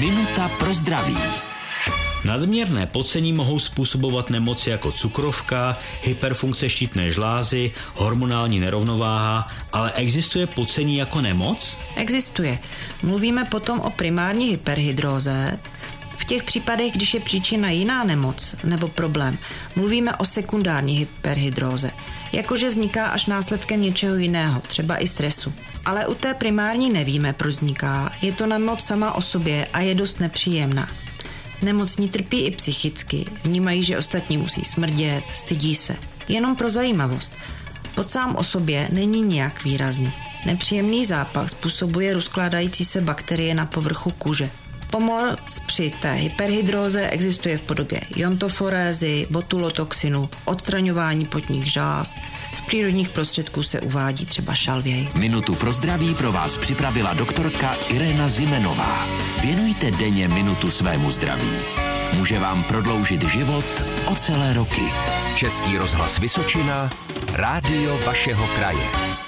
Minuta pro zdraví. Nadměrné pocení mohou způsobovat nemoci jako cukrovka, hyperfunkce štítné žlázy, hormonální nerovnováha, ale existuje pocení jako nemoc? Existuje. Mluvíme potom o primární hyperhydróze, těch případech, když je příčina jiná nemoc nebo problém, mluvíme o sekundární hyperhydróze, jakože vzniká až následkem něčeho jiného, třeba i stresu. Ale u té primární nevíme, proč vzniká. Je to nemoc sama o sobě a je dost nepříjemná. Nemocní trpí i psychicky, vnímají, že ostatní musí smrdět, stydí se. Jenom pro zajímavost. Pod sám o sobě není nijak výrazný. Nepříjemný zápach způsobuje rozkládající se bakterie na povrchu kůže. Pomoc při té hyperhydróze existuje v podobě jontoforézy, botulotoxinu, odstraňování potních žáz. Z přírodních prostředků se uvádí třeba šalvěj. Minutu pro zdraví pro vás připravila doktorka Irena Zimenová. Věnujte denně minutu svému zdraví. Může vám prodloužit život o celé roky. Český rozhlas Vysočina, rádio vašeho kraje.